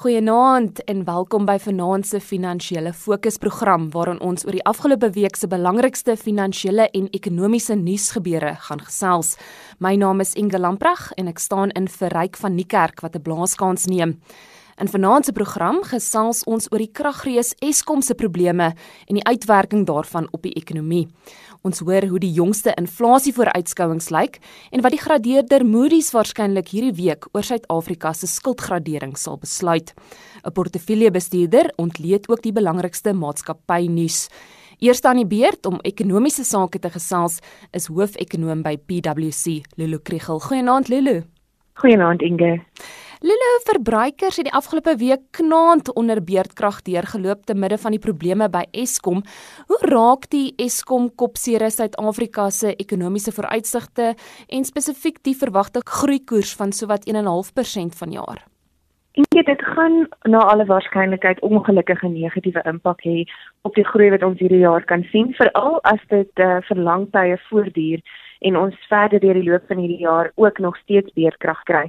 Goeienaand en welkom by Vanaand se Finansiële Fokusprogram waarin ons oor die afgelope week se belangrikste finansiële en ekonomiese nuusgebeure gaan gesels. My naam is Inge Lamprag en ek staan in vir Ryk van Niekerk wat 'n blaaskans neem. In vanaand se program gesels ons oor die kragrees Eskom se probleme en die uitwerking daarvan op die ekonomie. Ons hoor hoe die jongste inflasievooruitskouings lyk en wat die gradeerder Moody's waarskynlik hierdie week oor Suid-Afrika se skuldgradering sal besluit. 'n Portefeuljebestuurder ontleed ook die belangrikste maatskappy-nuus. Eerste aan die beurt om ekonomiese sake te gesels is hoofekonoom by PwC, Lulu Kriel. Goeienaand Lulu. Goeienaand Inge. Lille verbruikers het die afgelope week knaand onder beerdkrag deurgeloop te midde van die probleme by Eskom. Hoe raak die Eskom kopsere Suid-Afrika se ekonomiese vooruitsigte en spesifiek die verwagte groeikoers van sowat 1.5% vanjaar? En dit gaan na alle waarskynlikheid ongelukkige negatiewe impak hê op die groei wat ons hierdie jaar kan sien, veral as dit uh, vir lang tye voortduur en ons verder deur die loop van hierdie jaar ook nog steeds beerdkrag kry.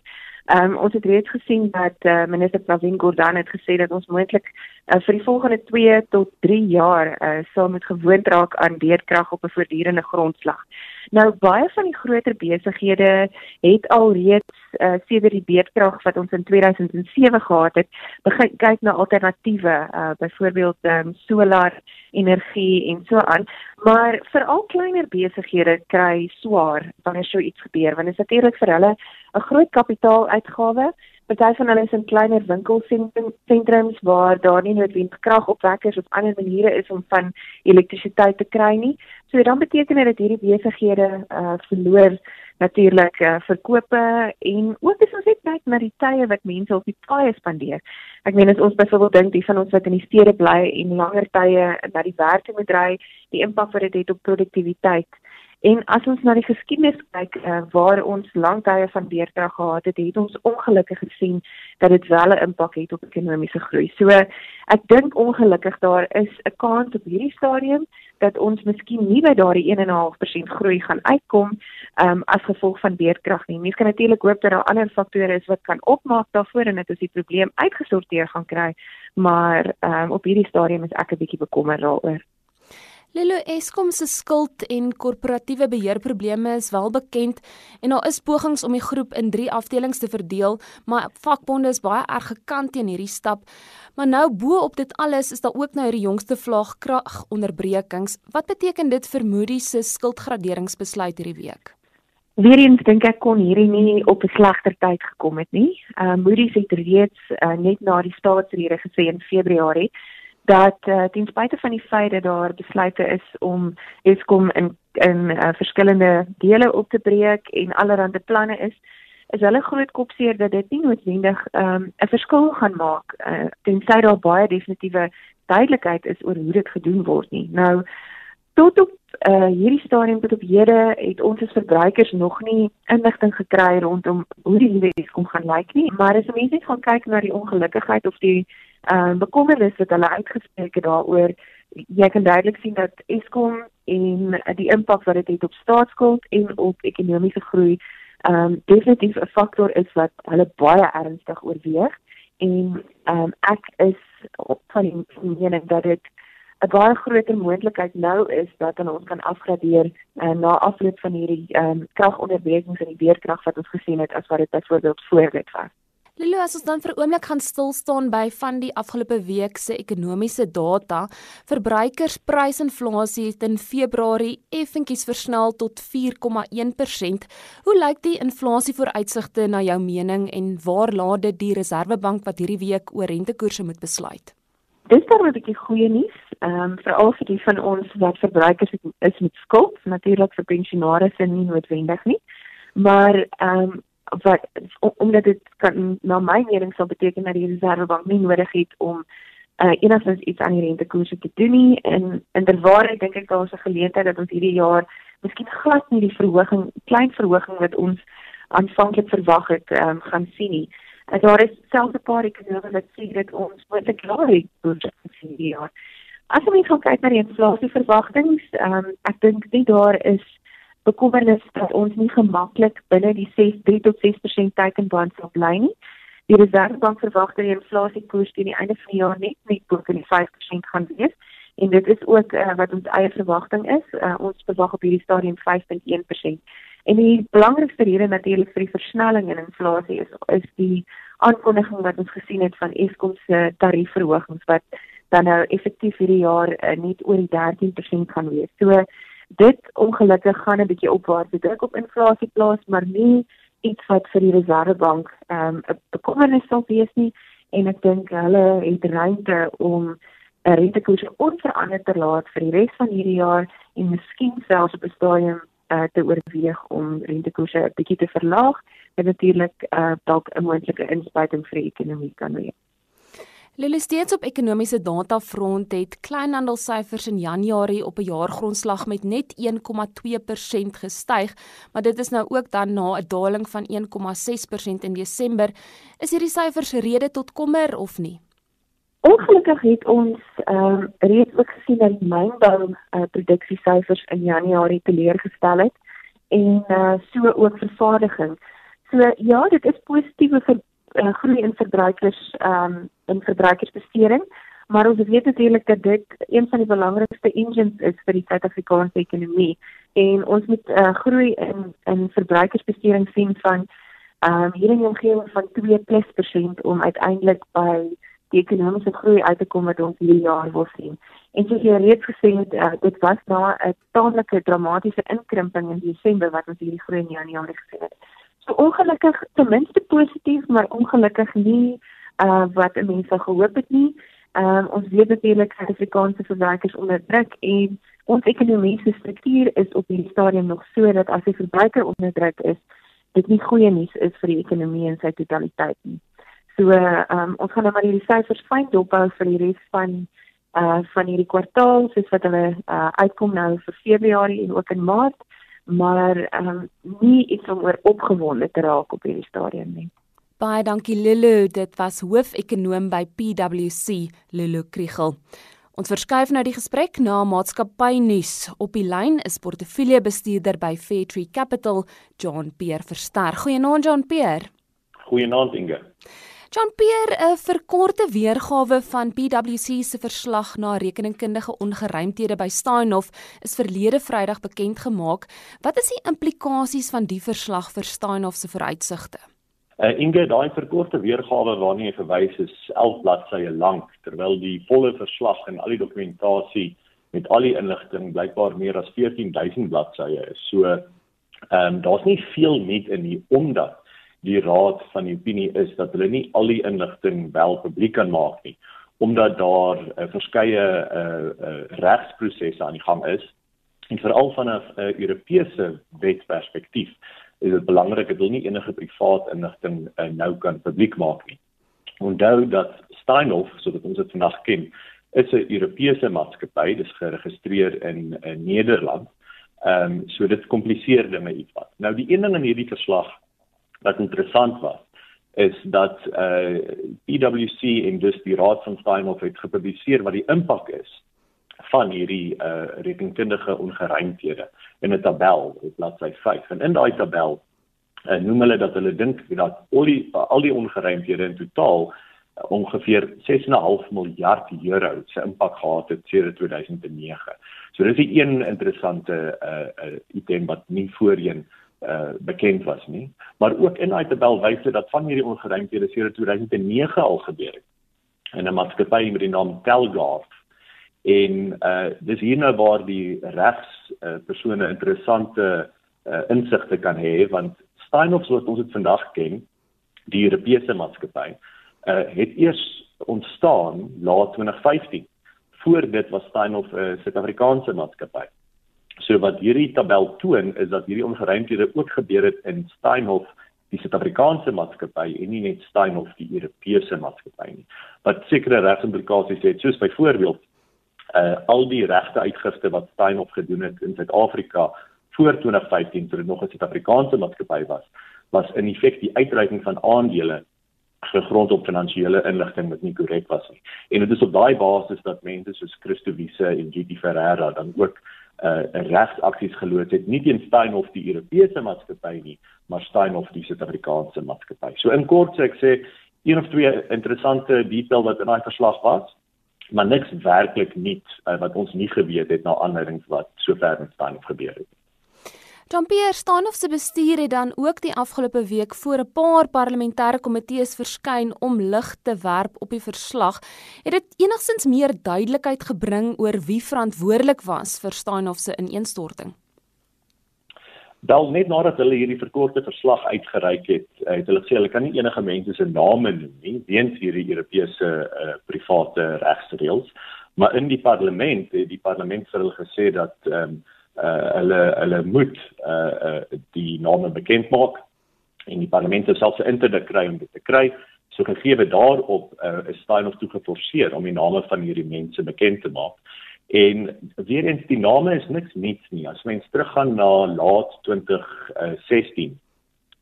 Ehm um, ons het reeds gesien dat uh, minister Pravin Gordhan het gesê dat ons moontlik uh, vir die volgende 2 tot 3 jaar uh, sal moet gewoond raak aan beerdkrag op 'n voortdurende grondslag. Nou baie van die groter besighede het al reeds uh, sedert die beerdkrag wat ons in 2007 gehad het, begin kyk na alternatiewe, uh, byvoorbeeld um, solar energie en so aan. Maar veral kleiner besighede kry swaar wanneer so iets gebeur, want dit is natuurlik vir hulle 'n groot kapitaaluitgawe. Party van hulle is in kleiner winkelsentrums waar daar nie noodwendig kragopwekkers of ander maniere is om van elektrisiteit te kry nie. So dan beteken dit dat hierdie besighede uh verloor natuurlik uh, verkope en ook as ons net kyk na die tye wat mense op die paaie spandeer. Ek meen as ons byvoorbeeld dink die van ons wat in die stede bly en langer tye na die werk moet ry, die impak wat dit het op produktiwiteit. En as ons na die geskiedenis kyk uh, waar ons lank tye van beerdkrag gehad het, het ons ongelukkig gesien dat dit wel 'n impak het op ekonomiese groei. So ek dink ongelukkig daar is 'n kans op hierdie stadium dat ons miskien nie by daardie 1.5% groei gaan uitkom um, as gevolg van beerdkrag nie. Mens kan natuurlik hoop dat daar ander faktore is wat kan opmaak daarvoor en dit is die probleem uitgesorteer gaan kry, maar um, op hierdie stadium is ek 'n bietjie bekommerd daaroor. Lilo Eskom se skuld en korporatiewe beheerprobleme is wel bekend en daar is pogings om die groep in 3 afdelings te verdeel, maar vakbonde is baie erg gekant teen hierdie stap. Maar nou bo op dit alles is daar ook nou hierdie jongste vlaag kragonderbrekings. Wat beteken dit vir Moody's se skuldgraderingsbesluit hierdie week? Weereens dink ek kon hierdie nie op 'n slegter tyd gekom het nie. Uh Moody's het reeds uh, net na die staatsrede gesê in Februarie dat uh, ten spyte van die feit dat daar besluite is om Eskom in in uh, verskillende dele op te breek en allerlei planne is, is hulle groot kopseer dat dit nie noodwendig ehm, 'n um, verskil gaan maak uh, tensy daar baie definitiewe duidelikheid is oor hoe dit gedoen word nie. Nou tot op uh, hierdie stadium tot op hede het ons as verbruikers nog nie inligting gekry rondom hoe die nuwe Eskom gaan lyk nie, maar as mense gaan kyk na die ongelukkigheid of die ehm uh, bekommernis wat hulle uitgespreek het daaroor jy kan duidelik sien dat Eskom en die impak wat dit het, het op staatsskuld en op ekonomiese groei ehm um, definitief 'n faktor is wat hulle baie ernstig oorweeg en ehm um, ek is van die mening dat dit 'n baie groter moontlikheid nou is dat ons kan afgradeer uh, na afloop van hierdie ehm um, kragonderbrekings en die weerkrag wat ons gesien het as wat dit byvoorbeeld voor dit was. Lilo, as ons dan vir 'n oomblik gaan stil staan by van die afgelope week se ekonomiese data, verbruikersprysinflasie het in Februarie effentjies versnel tot 4,1%. Hoe lyk die inflasievooruitsigte na jou mening en waar laat dit die Reserwebank wat hierdie week oor rentekoerse moet besluit? Dis dan 'n bietjie goeie nuus, ehm um, veral vir die van ons wat verbruikers is met skuld, natuurlik vir pensionaars en nie noodwendig nie. Maar ehm um, wat omdat dit kan na my mening sou beteken dat die reservebank nie nodig het om uh, enigstens iets aan die rentekoerse te doen nie en inderwaarheid dink ek daar is 'n geleentheid dat ons hierdie jaar miskien glad nie die verhoging klein verhoging wat ons aanvanklik verwag het um, gaan sien nie. En daar is selfs 'n paar ekonome wat sê dat ons moontlik laer koerse sien hierdie jaar. As ons gaan kyk na die inflasieverwagtinge, um, ek dink nie daar is bekommernis dat ons nie gemaklik binne die 6 3 tot 6% teikenband sal bly nie. Die Reservebank verwag dat die inflasiekoers teen die einde van die jaar net net bo in die 5% gaan wees en dit is ook uh, wat ons eie verwagting is. Uh, ons verwag op hierdie stadium 5.1%. En die belangrikste rede natuurlik vir die versnelling in inflasie is is die aankondiging wat ons gesien het van Eskom se tariefverhogings wat dan nou effektief hierdie jaar uh, net oor die 13% gaan wees. So dit ongelukkig gaan 'n bietjie opwaarts druk op inflasie plaas, maar nie iets wat vir die Reservebank ehm um, 'n bekommernis sal wees nie en ek dink hulle het ruimte om 'n rentekoers onveranderd te laat vir die res van hierdie jaar en miskien selfs op 'n stadium uh, te oorweeg om rentekoerse 'n bietjie te verlaag en natuurlik uh, dalk 'n moontlike inspuiting vir die ekonomie kan wees. Lille steeds op ekonomiese data front het kleinhandelsyfers in Januarie op 'n jaargrondslag met net 1,2% gestyg, maar dit is nou ook dan na 'n daling van 1,6% in Desember. Is hierdie syfers rede tot kommer of nie? Ongelukkig het ons ehm um, reeds ook gesien dat mynbou uh, produksiesyfers in Januarie teleurgestel het en uh, so ook vervaardiging. So ja, dit is positiewe uh, groei in verbruikers ehm um, in verbruikersbesteding, maar ons weet natuurlik dat dit een van die belangrikste engines is vir die Suid-Afrikaanse ekonomie en ons moet uh, groei in in verbruikersbesteding sien van ehm um, hier in die omgewing van 2+% om uiteindelik by die ekonomiese groei uit te kom wat ons hierdie jaar wil sien. En soos jy reeds gesê het, uh, dit was na 'n taamlike dramatiese inkrimping in Desember wat ons hierdie groei in Januarie gesien het. So ongelukkig ten minste positief, maar ongelukkig nie uh wat mense gehoop het nie. Ehm um, ons weet natuurlik Suid-Afrikaanse verbruikers onder druk en ons ekonomiese struktuur is op hierdie stadium nog so dat as die verbruiker onder druk is, dit nie goeie nuus is vir die ekonomie in sy totaliteit nie. So ehm um, ons gaan nou maar hierdie syfers fyn dophou vir die res van uh van hierdie kwartaal soos wat hulle uh uitkom nou vir Februarie en ook in Maart, maar ehm um, nie iets om oor opgewonde te raak op hierdie stadium nie. Baie dankie Lulu, dit was hoofekonoom by PwC, Lulu Kriel. Ons verskuif nou die gesprek na maatskappy nuus. Op die lyn is portefeuljebestuurder by Fairtree Capital, John Peer Verster. Goeienaand John Peer. Goeienaand Inge. Jean-Pierre, 'n verkorte weergawe van PwC se verslag na rekeningkundige ongeruimthede by Steinhoff is verlede Vrydag bekend gemaak. Wat is die implikasies van die verslag vir Steinhoff se vooruitsigte? Uh, Inge, daai verkorte weergawe waarna jy verwys is 11 bladsye lank, terwyl die volle verslag en al die dokumentasie met al die inligting blykbaar meer as 14000 bladsye is. So, ehm um, daar's nie veel net in hier omdat die raad van die opinie is dat hulle nie al die inligting wel publiek kan maak nie omdat daar uh, verskeie uh, uh, regsprosesse aan die gang is en veral van 'n uh, Europese wetperspektief is dit belangrik dat hulle nie enige privaat inligting uh, nou kan publiek maak nie. Onthou dat Steinhoff, soos ons dit vandag ken, is 'n Europese maatskappy, dis geregistreer in in Nederland. Ehm um, so dit kompliseer dinge ietwat. Nou die een ding in hierdie verslag wat interessant was is dat uh PwC en dus die Raad van Steinhoff het gepubliseer wat die impak is van hierdie uh rekenkundige ongeruimthede in 'n tabel op bladsy 5 en in daai tabel uh, noem hulle dat hulle dink dat al die uh, al die ongeruimthede in totaal uh, ongeveer 6.5 miljard euro se impak gehad het sedert 2009. So dis 'n interessante uh, uh item wat nie voorheen uh bekend was nie maar ook in daai tabel wys dit dat van hierdie ongeruimthede sedert 2009 al gebeur het in 'n maatskappy met die naam Telgard en uh dis hier nou waar die regs uh, persone interessante uh, insigte kan hê want Steinhoff wat ons dit vandag ken die Europese maatskappy uh het eers ontstaan laat 2015 voor dit was Steinhoff 'n uh, Suid-Afrikaanse maatskappy So wat hierdie tabel toon is dat hierdie ongeruimthede ook gebeur het in Steinhoff, die Suid-Afrikaanse maatskappy en nie net Steinhoff die Europese maatskappy nie. Wat sekere regsimplikasies het, soos byvoorbeeld uh al die regte uitgifte wat Steinhoff gedoen het in Suid-Afrika voor 2015 toe dit nog 'n Suid-Afrikaanse maatskappy was, was in feite die uitreiking van aandele gegrond op finansiële inligting wat nie korrek was nie. En dit is op daai basis dat mense soos Christo Wiese en GT Ferreira dan ook uh regsaksies geloods het nie teen Steinhoff die Europese maatskappy nie maar Steinhoff die Suid-Afrikaanse maatskappy. So in kort sê ek sê een of twee interessante detail wat in daai verslag was, maar niks werklik nuut uh, wat ons nie geweet het na aanleiding wat sover in Steinhof gebeur het. Jean-Pierre Steinhof se bestuur het dan ook die afgelope week voor 'n paar parlementêre komitees verskyn om lig te werp op die verslag. Het dit enigstens meer duidelikheid gebring oor wie verantwoordelik was vir Steinhof se ineenstorting? Wel net nadat hulle hierdie verkorte verslag uitgereik het, eh, het hulle gesê hulle kan nie enige mense se name noem nie weens hierdie Europese uh, private regsreëls, maar in die parlement het die parlement vir hulle gesê dat ehm um, uh, hulle hulle moet uh, uh, die name bekend maak en die parlement self se interdik kry om dit te kry. So gegee daarop uh, is Stein of toe geforseer om die name van hierdie mense bekend te maak. En weer eens die name is niks nuuts nie. As mens teruggaan na laat 2016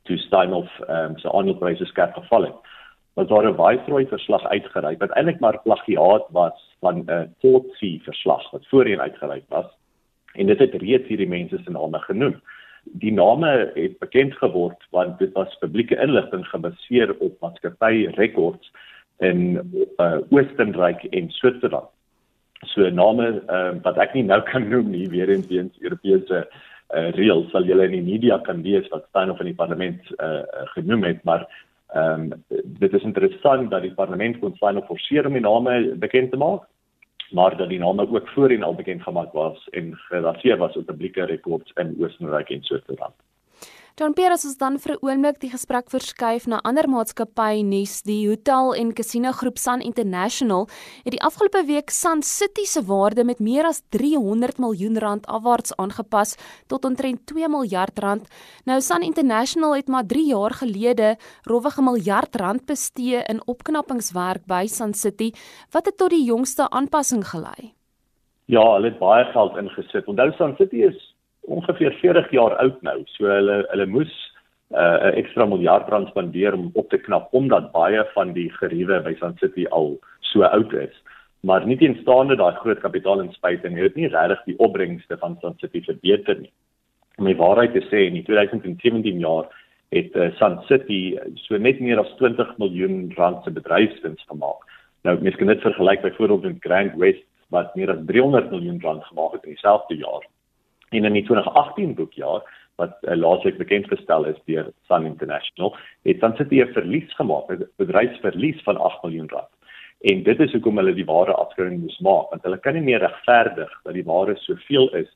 toe Steinhoff ehm um, se aandelpryse skerp geval het. Was daar 'n Viceroy verslag uitgereik wat eintlik maar plagiaat was van 'n uh, Potsie verslag wat voorheen uitgereik was. En dit het reeds hierdie mense se name genoem. Die name het bekend geword want dit was publieke inligting gebaseer op maatskappy rekords in uh, Oostenryk en Switserland so name uh, wat ek nie nou kan noem nie weer eens weens Europese uh, reëls sal julle in die media kan lees wat staan of in die parlement uh, genoem het maar ehm um, dit is interessant dat die parlement kon of forceer om die name bekend te maak maar dat die name ook voorheen al bekend gemaak was en gebaseer was op publieke rekords in Oostenryk en Switserland. John Pierre as ons dan vir 'n oomblik die gesprek verskuif na ander maatskappye nuus, die hotel en casino groep Sun International het die afgelope week Sun City se waarde met meer as 300 miljoen rand afwaarts aangepas tot omtrent 2 miljard rand. Nou Sun International het maar 3 jaar gelede rowwig 'n miljard rand bestee in opknappingswerk by Sun City. Wat het tot die jongste aanpassing gelei? Ja, hulle het baie geld ingesit. Onthou Sun City is ongeveer 40 jaar oud nou. So hulle hulle moes uh, 'n uh, ekstra miljard rand spandeer om op te knap omdat baie van die geriewe by Sun City al so oud is. Maar nie teenstaande daai groot kapitaalinspuiting het nie regtig die opbrengste van Sun City verbeter nie. Om die waarheid te sê, in 2017 jaar het uh, Sun City so net meer as 20 miljoen rand se bedryfswins gemaak. Nou mens kan dit vergelyk byvoorbeeld met Grand West wat meer as 300 miljoen rand gemaak het in dieselfde jaar en in die 2018 boekjaar wat uh, laasweek bekend gestel is deur Sun International, het Sun City 'n verlies gemaak, 'n bedryfsverlies van 8 miljoen rand. En dit is hoekom hulle die ware afskrywing moes maak, want hulle kan nie meer regverdig dat die ware soveel is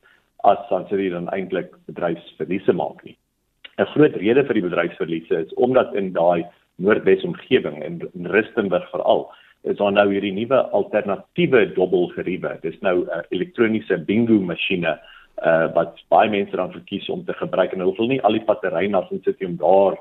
as Sun City dan eintlik bedryfsverliese maak nie. 'n Groot rede vir die bedryfsverliese is omdat in daai Noordwes omgewing en in Rustenburg veral is daar nou hierdie nuwe alternatiewe dobbelgeriewe. Dis nou 'n uh, elektroniese bingo masjiene uh wat baie mense dan verkies om te gebruik en hulle wil nie al die batterye na sin sit om daar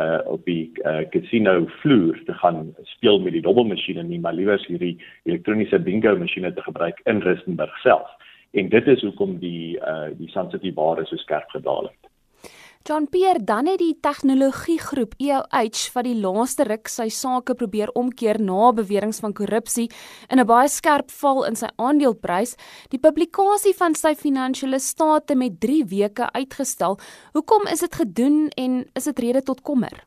uh op die uh, casino vloer te gaan speel met die dobbelmasjiene nie maar liewer hierdie elektroniese bingo masjiene te gebruik in Rustenburg self en dit is hoekom die uh die Sun City ware so skerp gedaal het. John Pierre dan het die tegnologiegroep EOH wat die laaste ruk sy sake probeer omkeer na beweringe van korrupsie in 'n baie skerp val in sy aandeleprys, die publikasie van sy finansiële state met 3 weke uitgestel. Hoekom is dit gedoen en is dit rede tot kommer?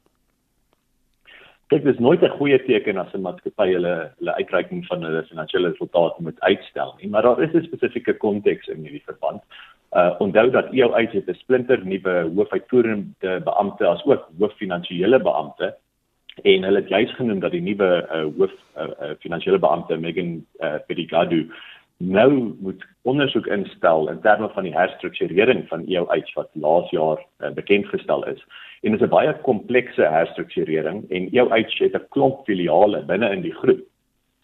Kyk, dit is nooit 'n goeie teken as 'n maatskappy hulle hulle uitreiking van hulle finansiële resultate moet uitstel nie, maar daar is 'n spesifieke konteks in hierdie verband. Uh onthou dat EOH het 'n splinter nuwe hoofuitvoerende beampte as ook hooffinansiële beampte en hulle het juis genoem dat die nuwe uh, hoof uh, uh, finansiële beampte Megan uh, Pedigadu nou moet ondersoek instel in terme van die herstrukturering van EOH wat laas jaar uh, bekend gestel is. En dit is 'n baie komplekse herstrukturering en EOH het 'n klomp filiale binne in die groep.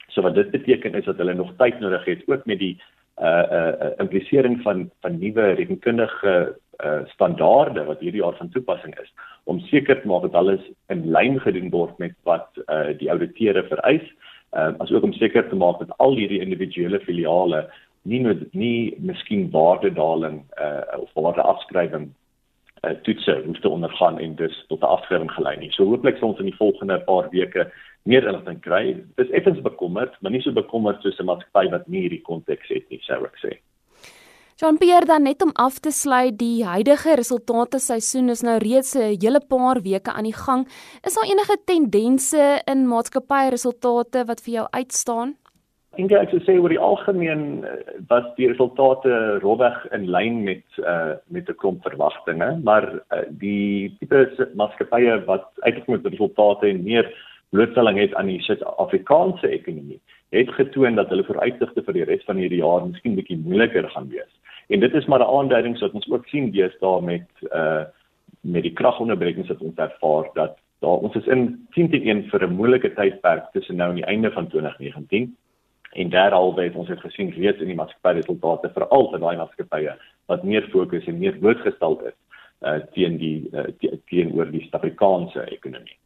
So wat dit beteken is dat hulle nog tyd nodig het ook met die uh uh implisering van van nuwe rekenkundige uh standaarde wat hierdie jaar van toepassing is om seker te maak dat alles in lyn gedoen word met wat uh die ouditeure vereis uh asook om seker te maak dat al hierdie individuele filiale nie nie, nie miskien waardedaling uh of waardeafskrywing uh toetse hoef te ondergaan en dus tot 'n afskrywing gelei nie. So hooplik sal ons in die volgende paar weke meer inligting kry. Dis effens bekommerd, maar nie so bekommerd soos 'n maatskappy wat nie hierdie konteks het nie, sou ek sê. Jean-Pierre dan net om af te sluit, die huidige resultate seisoen is nou reeds 'n hele paar weke aan die gang. Is daar enige tendense in maatskappy resultate wat vir jou uitstaan? Ek dink ek sou sê oor die algemeen eh, was die resultate rowweg in lyn met uh met 'n klomp verwagtinge, maar uh, die tipe maatskappye wat uitgekom het met resultate en meer blootstelling het aan die Suid-Afrikaanse ekonomie, het getoon dat hulle vooruitsigte vir die res van hierdie jaar miskien bietjie moeiliker gaan wees. En dit is maar 'n aanduiding wat ons ook sien deesdae met uh met die kragonderbrekings wat ons ervaar dat daar ons is in 10 teen 1 vir 'n moeilike tydperk tussen nou en die einde van 2019 en daaralbe het ons het gesien reeds in die maatskappy resultate veral vir daai maatskappye wat meer fokus en meer blootgestel is uh, teen die uh, teenoor die Suid-Afrikaanse ekonomie.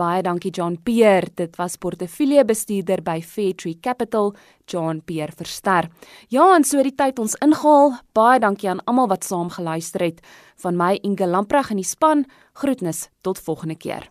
Baie dankie John Pierre, dit was portefeuljebestuurder by Fairtree Capital, John Pierre Verster. Ja, en so die tyd ons ingehaal. Baie dankie aan almal wat saam geluister het. Van my Inge Lamprag in die span. Groetnis tot volgende keer.